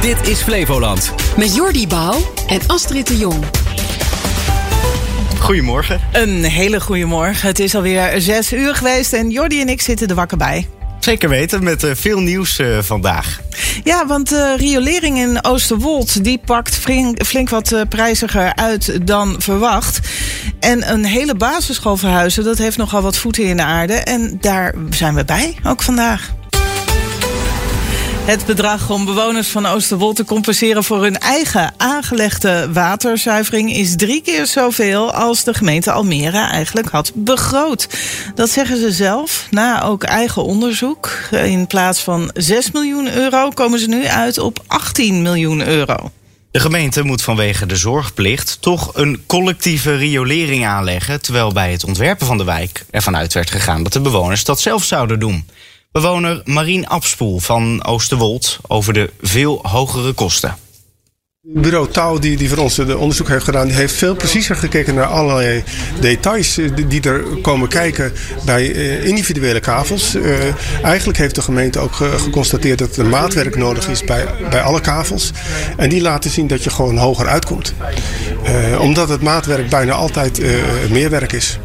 Dit is Flevoland. Met Jordi Bouw en Astrid de Jong. Goedemorgen. Een hele goede morgen. Het is alweer zes uur geweest en Jordi en ik zitten er wakker bij. Zeker weten, met uh, veel nieuws uh, vandaag. Ja, want de uh, riolering in Oosterwold die pakt flink, flink wat prijziger uit dan verwacht. En een hele basisschool verhuizen, dat heeft nogal wat voeten in de aarde. En daar zijn we bij, ook vandaag. Het bedrag om bewoners van Oosterwold te compenseren voor hun eigen aangelegde waterzuivering is drie keer zoveel als de gemeente Almere eigenlijk had begroot. Dat zeggen ze zelf, na ook eigen onderzoek. In plaats van 6 miljoen euro komen ze nu uit op 18 miljoen euro. De gemeente moet vanwege de zorgplicht toch een collectieve riolering aanleggen, terwijl bij het ontwerpen van de wijk ervan uit werd gegaan dat de bewoners dat zelf zouden doen. Bewoner Marien Abspoel van Oosterwold over de veel hogere kosten. Bureau Touw, die, die voor ons de onderzoek heeft gedaan, die heeft veel preciezer gekeken naar allerlei details die er komen kijken bij individuele kavels. Uh, eigenlijk heeft de gemeente ook geconstateerd dat er maatwerk nodig is bij, bij alle kavels. En die laten zien dat je gewoon hoger uitkomt. Omdat het maatwerk bijna altijd uh, meer werk is.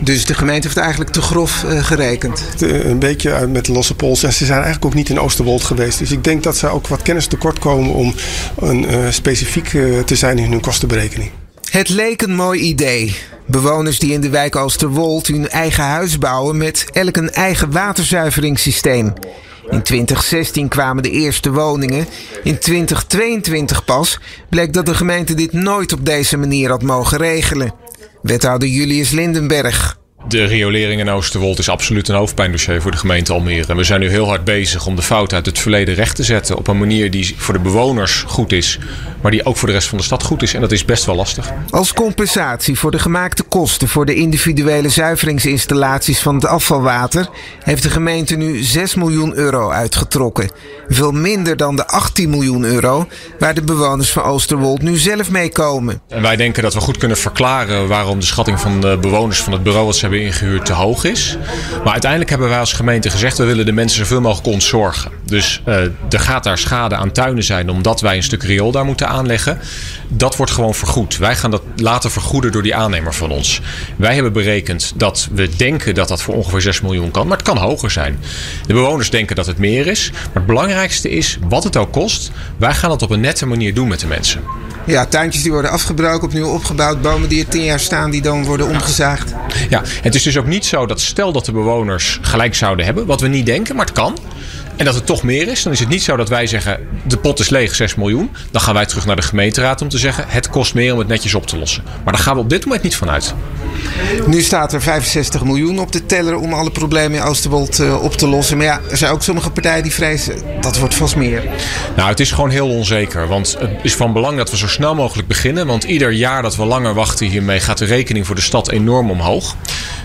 Dus de gemeente heeft eigenlijk te grof uh, gerekend? Te, een beetje met losse pols. En ze zijn eigenlijk ook niet in Oosterwold geweest. Dus ik denk dat ze ook wat kennis tekort komen om een, uh, specifiek uh, te zijn in hun kostenberekening. Het leek een mooi idee. Bewoners die in de wijk Oosterwold hun eigen huis bouwen met elk een eigen waterzuiveringssysteem. In 2016 kwamen de eerste woningen. In 2022 pas bleek dat de gemeente dit nooit op deze manier had mogen regelen. Wethouder Julius Lindenberg. De riolering in Oosterwold is absoluut een hoofdpijndossier voor de gemeente Almere. En we zijn nu heel hard bezig om de fout uit het verleden recht te zetten. Op een manier die voor de bewoners goed is, maar die ook voor de rest van de stad goed is. En dat is best wel lastig. Als compensatie voor de gemaakte kosten voor de individuele zuiveringsinstallaties van het afvalwater heeft de gemeente nu 6 miljoen euro uitgetrokken. Veel minder dan de 18 miljoen euro waar de bewoners van Oosterwold nu zelf mee komen. En wij denken dat we goed kunnen verklaren waarom de schatting van de bewoners van het bureau wat ze hebben te hoog is. Maar uiteindelijk hebben wij als gemeente gezegd we willen de mensen zoveel mogelijk ontzorgen. Dus uh, er gaat daar schade aan tuinen zijn omdat wij een stuk riool daar moeten aanleggen. Dat wordt gewoon vergoed. Wij gaan dat laten vergoeden door die aannemer van ons. Wij hebben berekend dat we denken dat dat voor ongeveer 6 miljoen kan, maar het kan hoger zijn. De bewoners denken dat het meer is. Maar het belangrijkste is, wat het ook kost, wij gaan het op een nette manier doen met de mensen. Ja, tuintjes die worden afgebroken, opnieuw opgebouwd. Bomen die er tien jaar staan, die dan worden omgezaagd. Ja, het is dus ook niet zo dat stel dat de bewoners gelijk zouden hebben, wat we niet denken, maar het kan. En dat het toch meer is, dan is het niet zo dat wij zeggen: de pot is leeg, 6 miljoen. Dan gaan wij terug naar de gemeenteraad om te zeggen: het kost meer om het netjes op te lossen. Maar daar gaan we op dit moment niet van uit. Nu staat er 65 miljoen op de teller om alle problemen in Oosterwold uh, op te lossen. Maar ja, er zijn ook sommige partijen die vrezen dat wordt vast meer. Nou, het is gewoon heel onzeker. Want het is van belang dat we zo snel mogelijk beginnen. Want ieder jaar dat we langer wachten hiermee gaat de rekening voor de stad enorm omhoog.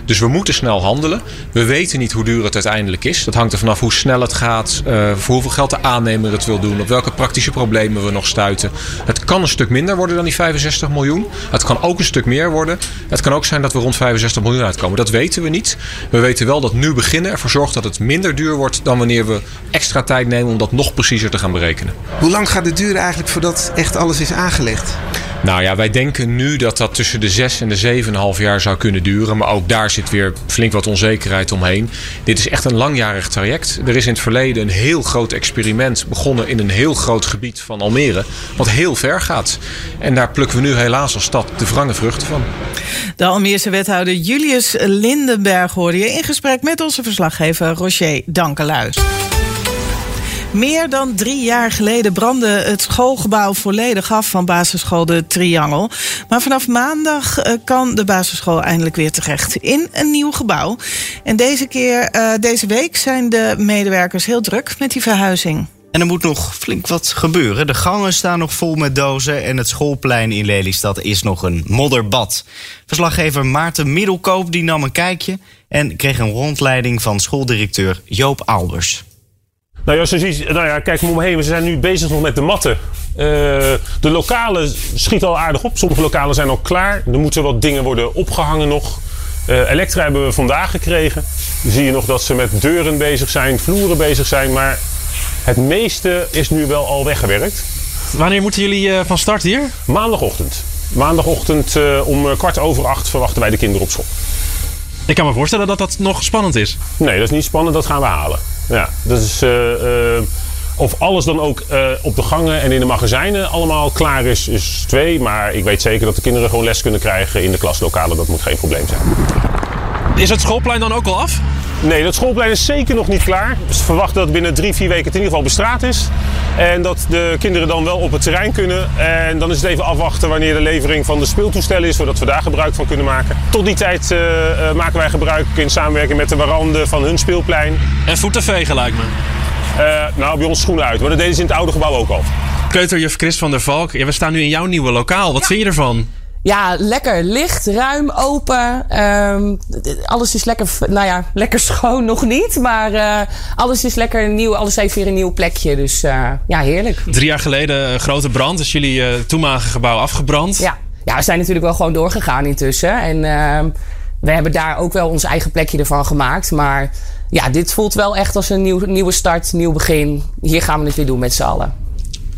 Dus we moeten snel handelen. We weten niet hoe duur het uiteindelijk is. Dat hangt er vanaf hoe snel het gaat, uh, voor hoeveel geld de aannemer het wil doen, op welke praktische problemen we nog stuiten. Het kan een stuk minder worden dan die 65 miljoen. Het kan ook een stuk meer worden. Het kan ook zijn dat we rond 65 miljoen uitkomen. Dat weten we niet. We weten wel dat nu beginnen ervoor zorgt dat het minder duur wordt dan wanneer we extra tijd nemen om dat nog preciezer te gaan berekenen. Hoe lang gaat het duren eigenlijk voordat echt alles is aangelegd? Nou ja, wij denken nu dat dat tussen de 6 en de 7,5 jaar zou kunnen duren. Maar ook daar zit weer flink wat onzekerheid omheen. Dit is echt een langjarig traject. Er is in het verleden een heel groot experiment begonnen in een heel groot gebied van Almere. Wat heel ver gaat. En daar plukken we nu helaas als stad de wrange vruchten van. De Almeerse wethouder Julius Lindenberg hoorde je in gesprek met onze verslaggever Roger Dankeluis. Meer dan drie jaar geleden brandde het schoolgebouw volledig af van basisschool De Triangel. Maar vanaf maandag kan de basisschool eindelijk weer terecht in een nieuw gebouw. En deze keer, uh, deze week zijn de medewerkers heel druk met die verhuizing. En er moet nog flink wat gebeuren. De gangen staan nog vol met dozen en het schoolplein in Lelystad is nog een modderbad. Verslaggever Maarten Middelkoop die nam een kijkje en kreeg een rondleiding van schooldirecteur Joop Alders. Nou ja, zoals je, nou ja, kijk me heen. We zijn nu bezig nog met de matten. Uh, de lokalen schieten al aardig op. Sommige lokalen zijn al klaar. Er moeten wat dingen worden opgehangen nog. Uh, Elektra hebben we vandaag gekregen. Dan zie je nog dat ze met deuren bezig zijn, vloeren bezig zijn. Maar Het meeste is nu wel al weggewerkt. Wanneer moeten jullie eh, van start hier? Maandagochtend. Maandagochtend eh, om eh, kwart over acht verwachten wij de kinderen op school. Ik kan me voorstellen dat dat nog spannend is. Nee, dat is niet spannend, dat gaan we halen. Ja, dat eh, eh, of alles dan ook eh, op de gangen en in de magazijnen allemaal klaar is, is twee. Maar ik weet zeker dat de kinderen gewoon les kunnen krijgen in de klaslokalen. Dat moet geen probleem zijn. Is het schoolplein dan ook al af? Nee, dat schoolplein is zeker nog niet klaar. We verwachten dat het binnen drie, vier weken het in ieder geval bestraat is. En dat de kinderen dan wel op het terrein kunnen. En dan is het even afwachten wanneer de levering van de speeltoestellen is, zodat we daar gebruik van kunnen maken. Tot die tijd eh, eh, maken wij gebruik in samenwerking met de waranden van hun speelplein. En voeten vegen lijkt me. Eh, nou, bij ons schoenen uit, maar dat deden ze in het oude gebouw ook al. Kleuterjuf Chris van der Valk, ja, we staan nu in jouw nieuwe lokaal. Wat vind je ervan? Ja, lekker licht, ruim, open. Ehm, alles is lekker, nou ja, lekker schoon nog niet. Maar eh, alles is lekker nieuw. Alles heeft weer een nieuw plekje. Dus eh, ja, heerlijk. Drie jaar geleden een grote brand. Is jullie eh, toenmalige gebouw afgebrand? Ja. ja, we zijn natuurlijk wel gewoon doorgegaan intussen. En ehm, we hebben daar ook wel ons eigen plekje ervan gemaakt. Maar ja, dit voelt wel echt als een nieuw, nieuwe start, nieuw begin. Hier gaan we het weer doen met z'n allen.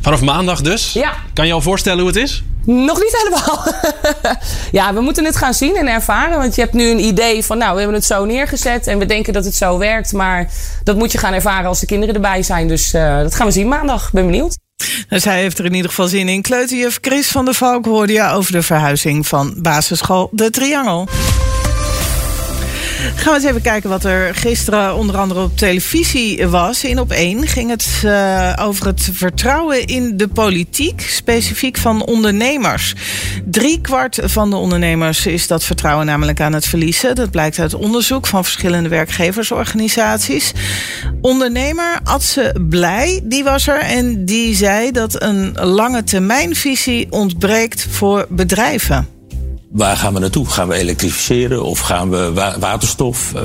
Vanaf maandag dus? Ja. Kan je al voorstellen hoe het is? Nog niet helemaal. ja, we moeten het gaan zien en ervaren. Want je hebt nu een idee van, nou, we hebben het zo neergezet en we denken dat het zo werkt. Maar dat moet je gaan ervaren als de kinderen erbij zijn. Dus eh, dat gaan we zien maandag. Ben benieuwd. Dus hij heeft er in ieder geval zin in. Kleuterjuf Chris van der Valk hoorde je over de verhuizing van basisschool De Triangel. Gaan we eens even kijken wat er gisteren onder andere op televisie was. In op 1 ging het eh, over het vertrouwen in de politiek, specifiek van ondernemers. Drie kwart van de ondernemers is dat vertrouwen namelijk aan het verliezen. Dat blijkt uit onderzoek van verschillende werkgeversorganisaties. Ondernemer Adse Blij, die was er en die zei dat een lange termijnvisie ontbreekt voor bedrijven. Waar gaan we naartoe? Gaan we elektrificeren of gaan we wa- waterstof? Eh,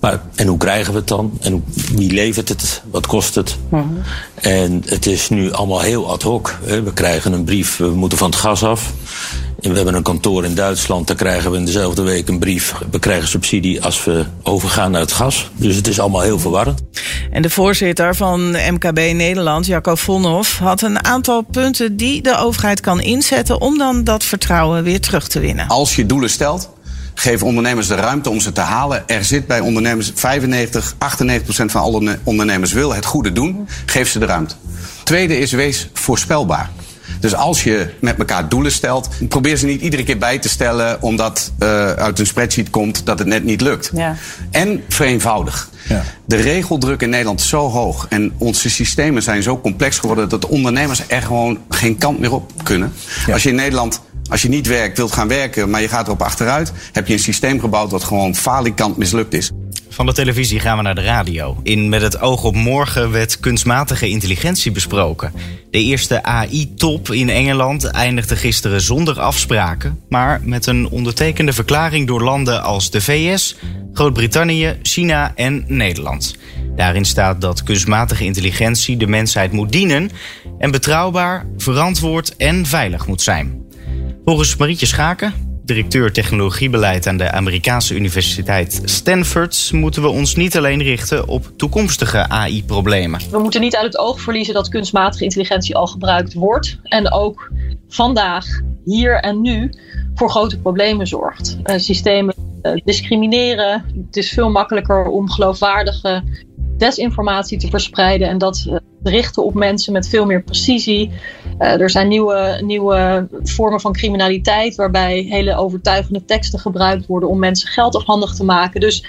maar, en hoe krijgen we het dan? En wie levert het? Wat kost het? En het is nu allemaal heel ad hoc. hè. We krijgen een brief, we moeten van het gas af. En we hebben een kantoor in Duitsland, daar krijgen we in dezelfde week een brief. We krijgen subsidie als we overgaan naar het gas. Dus het is allemaal heel verwarrend. En de voorzitter van MKB Nederland, Jacco Vonhoff, had een aantal punten die de overheid kan inzetten om dan dat vertrouwen weer terug te winnen. Als je doelen stelt, geef ondernemers de ruimte om ze te halen. Er zit bij ondernemers 95, 98 procent van alle ondernemers wil het goede doen. Geef ze de ruimte. Tweede is wees voorspelbaar. Dus als je met elkaar doelen stelt, probeer ze niet iedere keer bij te stellen omdat uh, uit een spreadsheet komt dat het net niet lukt. Ja. En vereenvoudig. De regeldruk in Nederland is zo hoog en onze systemen zijn zo complex geworden dat de ondernemers er gewoon geen kant meer op kunnen. Als je in Nederland als je niet werkt, wilt gaan werken, maar je gaat erop achteruit, heb je een systeem gebouwd dat gewoon falikant mislukt is. Van de televisie gaan we naar de radio. In Met het oog op morgen werd kunstmatige intelligentie besproken. De eerste AI-top in Engeland eindigde gisteren zonder afspraken, maar met een ondertekende verklaring door landen als de VS, Groot-Brittannië, China en Nederland. Daarin staat dat kunstmatige intelligentie de mensheid moet dienen en betrouwbaar, verantwoord en veilig moet zijn. Volgens Marietje Schaken, directeur technologiebeleid aan de Amerikaanse universiteit Stanford, moeten we ons niet alleen richten op toekomstige AI-problemen. We moeten niet uit het oog verliezen dat kunstmatige intelligentie al gebruikt wordt en ook vandaag, hier en nu voor grote problemen zorgt. Uh, systemen uh, discrimineren. Het is veel makkelijker om geloofwaardige desinformatie te verspreiden en dat uh, richten op mensen met veel meer precisie. Uh, er zijn nieuwe, nieuwe vormen van criminaliteit waarbij hele overtuigende teksten gebruikt worden om mensen geld afhandig te maken. Dus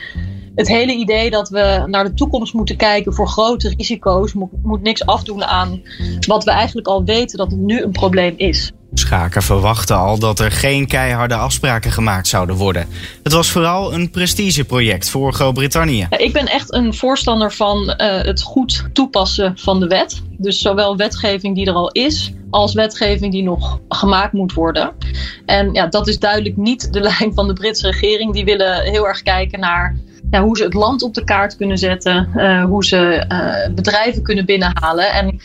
het hele idee dat we naar de toekomst moeten kijken voor grote risico's moet, moet niks afdoen aan wat we eigenlijk al weten dat het nu een probleem is. Schaker verwachtte al dat er geen keiharde afspraken gemaakt zouden worden. Het was vooral een prestigeproject voor Groot-Brittannië. Ik ben echt een voorstander van uh, het goed toepassen van de wet. Dus zowel wetgeving die er al is, als wetgeving die nog gemaakt moet worden. En ja, dat is duidelijk niet de lijn van de Britse regering. Die willen heel erg kijken naar ja, hoe ze het land op de kaart kunnen zetten, uh, hoe ze uh, bedrijven kunnen binnenhalen. En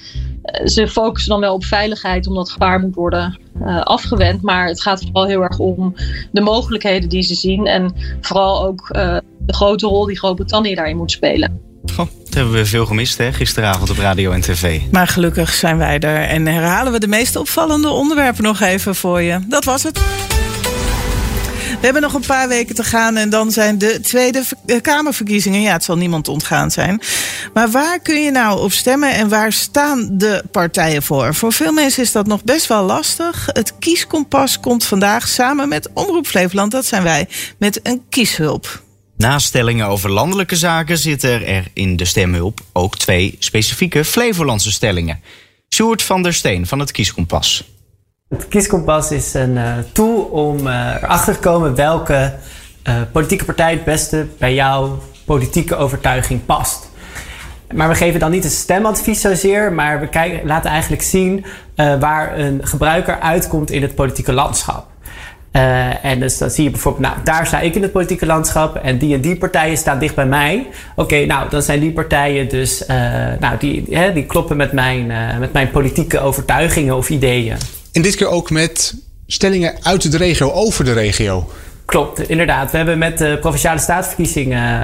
ze focussen dan wel op veiligheid, omdat gevaar moet worden uh, afgewend. Maar het gaat vooral heel erg om de mogelijkheden die ze zien. En vooral ook uh, de grote rol die Groot-Brittannië daarin moet spelen. Goh, dat hebben we veel gemist hè, gisteravond op radio en tv. Maar gelukkig zijn wij er en herhalen we de meest opvallende onderwerpen nog even voor je. Dat was het. We hebben nog een paar weken te gaan en dan zijn de Tweede eh, Kamerverkiezingen. Ja, het zal niemand ontgaan zijn. Maar waar kun je nou op stemmen en waar staan de partijen voor? Voor veel mensen is dat nog best wel lastig. Het kieskompas komt vandaag samen met Omroep Flevoland, dat zijn wij, met een kieshulp. Naast stellingen over landelijke zaken zitten er in de stemhulp ook twee specifieke Flevolandse stellingen. Sjoerd van der Steen van het Kieskompas. Het kieskompas is een uh, tool om uh, erachter te komen welke uh, politieke partij het beste bij jouw politieke overtuiging past. Maar we geven dan niet een stemadvies zozeer, maar we kijken, laten eigenlijk zien waar een gebruiker uitkomt in het politieke landschap. En dus dan zie je bijvoorbeeld, nou, daar sta ik in het politieke landschap en die en die partijen staan dicht bij mij. Oké, nou, dan zijn die partijen dus, nou, die, die kloppen met mijn, met mijn politieke overtuigingen of ideeën. En dit keer ook met stellingen uit de regio, over de regio. Klopt, inderdaad. We hebben met de provinciale staatsverkiezingen,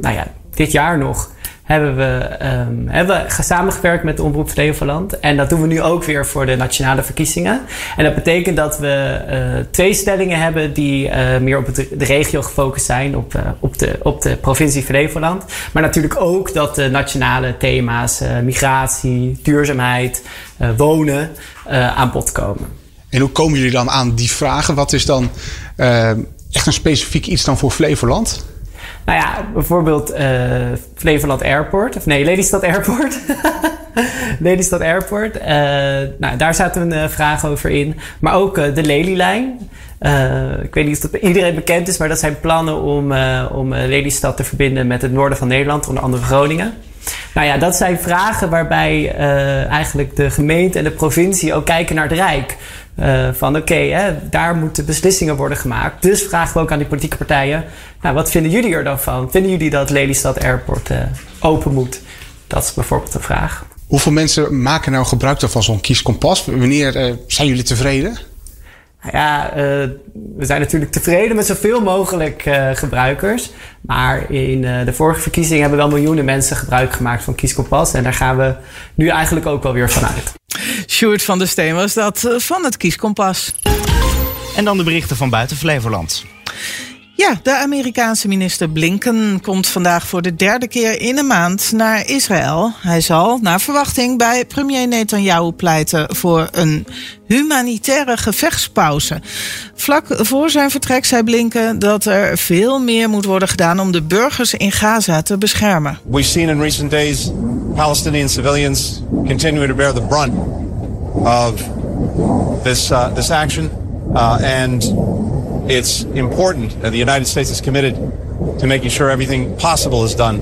nou ja, dit jaar nog, hebben we, um, hebben we samengewerkt met de Omroep Flevoland. En dat doen we nu ook weer voor de nationale verkiezingen. En dat betekent dat we uh, twee stellingen hebben die uh, meer op de regio gefocust zijn, op, uh, op, de, op de provincie Flevoland. Maar natuurlijk ook dat de nationale thema's migratie, duurzaamheid, wonen aan bod komen. En hoe komen jullie dan aan die vragen? Wat is dan echt een specifiek iets dan voor Flevoland? Nou ja, bijvoorbeeld uh, Flevoland Airport. Of nee, Lelystad Airport. Lelystad Airport. Uh, nou, daar zaten een uh, vraag over in. Maar ook de Lelylijn. ik weet niet of dat iedereen bekend is, maar dat zijn plannen om, om Lelystad te verbinden met het noorden van Nederland, onder andere Groningen. Nou ja, dat zijn vragen waarbij eigenlijk de gemeente en de provincie ook kijken naar het Rijk. Uh, van oké, okay, daar moeten beslissingen worden gemaakt. Dus vragen we ook aan die politieke partijen: nou, wat vinden jullie er dan van? Vinden jullie dat Lelystad Airport uh, open moet? Dat is bijvoorbeeld de vraag. Hoeveel mensen maken nou gebruik van zo'n kieskompas? Wanneer uh, zijn jullie tevreden? Nou ja, uh, we zijn natuurlijk tevreden met zoveel mogelijk uh, gebruikers. Maar in uh, de vorige verkiezingen hebben wel miljoenen mensen gebruik gemaakt van Kieskompas. En daar gaan we nu eigenlijk ook wel weer vanuit. Sjoerd van der Steen was dat van het Kieskompas. En dan de berichten van buiten Flevoland. Ja, de Amerikaanse minister Blinken komt vandaag voor de derde keer in een maand naar Israël. Hij zal, naar verwachting, bij premier Netanyahu pleiten voor een humanitaire gevechtspauze. Vlak voor zijn vertrek zei Blinken dat er veel meer moet worden gedaan om de burgers in Gaza te beschermen. We've seen in recent days Palestinian civilians continue to bear the brunt of this uh, this action uh, and it's important that the United States is committed to making sure everything possible is done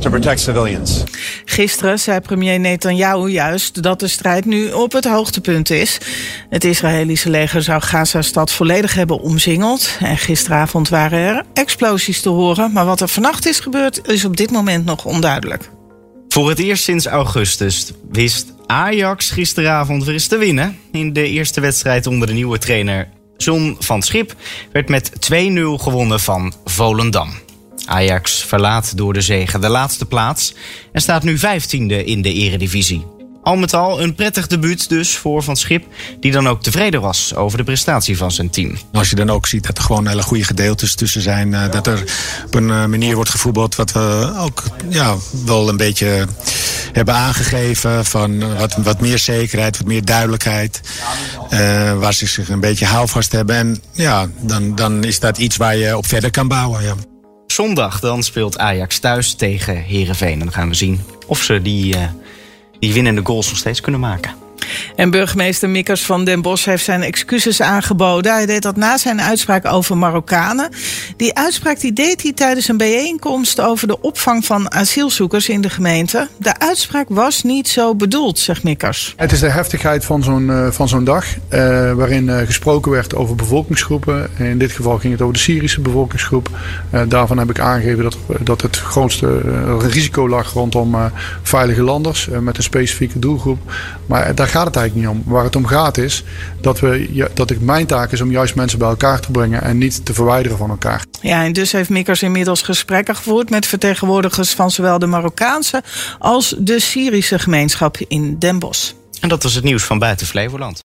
to protect civilians. Gisteren zei premier Netanyahu juist dat de strijd nu op het hoogtepunt is. Het Israëlische leger zou Gaza-stad volledig hebben omsingeld. En gisteravond waren er explosies te horen. Maar wat er vannacht is gebeurd is op dit moment nog onduidelijk. Voor het eerst sinds augustus wist Ajax gisteravond weer eens te winnen. In de eerste wedstrijd onder de nieuwe trainer John van Schip werd met 2-0 gewonnen van Volendam. Ajax verlaat door de zegen de laatste plaats en staat nu 15e in de eredivisie. Al met al een prettig debuut dus voor Van Schip, die dan ook tevreden was over de prestatie van zijn team. Als je dan ook ziet dat er gewoon hele goede gedeeltes tussen zijn, uh, dat er op een uh, manier wordt gevoetbald wat we ook ja, wel een beetje hebben aangegeven van wat, wat meer zekerheid, wat meer duidelijkheid, uh, waar ze zich een beetje houvast hebben. En ja, dan, dan is dat iets waar je op verder kan bouwen. Ja. Zondag dan speelt Ajax thuis tegen Herenveen en dan gaan we zien of ze die die winnende goals nog steeds kunnen maken. En burgemeester Mikkers van Den Bosch heeft zijn excuses aangeboden. Hij deed dat na zijn uitspraak over Marokkanen. Die uitspraak die deed hij tijdens een bijeenkomst over de opvang van asielzoekers in de gemeente. De uitspraak was niet zo bedoeld, zegt Mikkers. Het is de heftigheid van zo'n uh, van zo'n dag, uh, waarin uh, gesproken werd over bevolkingsgroepen. In dit geval ging het over de Syrische bevolkingsgroep. daarvan heb ik aangegeven dat, dat het grootste risico lag rondom veilige landers met een specifieke doelgroep. Maar daar gaat het eigenlijk niet om. Waar het om gaat is dat, we, dat ik mijn taak is om juist mensen bij elkaar te brengen en niet te verwijderen van elkaar. Ja, en dus heeft Mikkers inmiddels gesprekken gevoerd met vertegenwoordigers van zowel de Marokkaanse als de Syrische gemeenschap in Den Bosch. En dat was het nieuws van buiten Flevoland.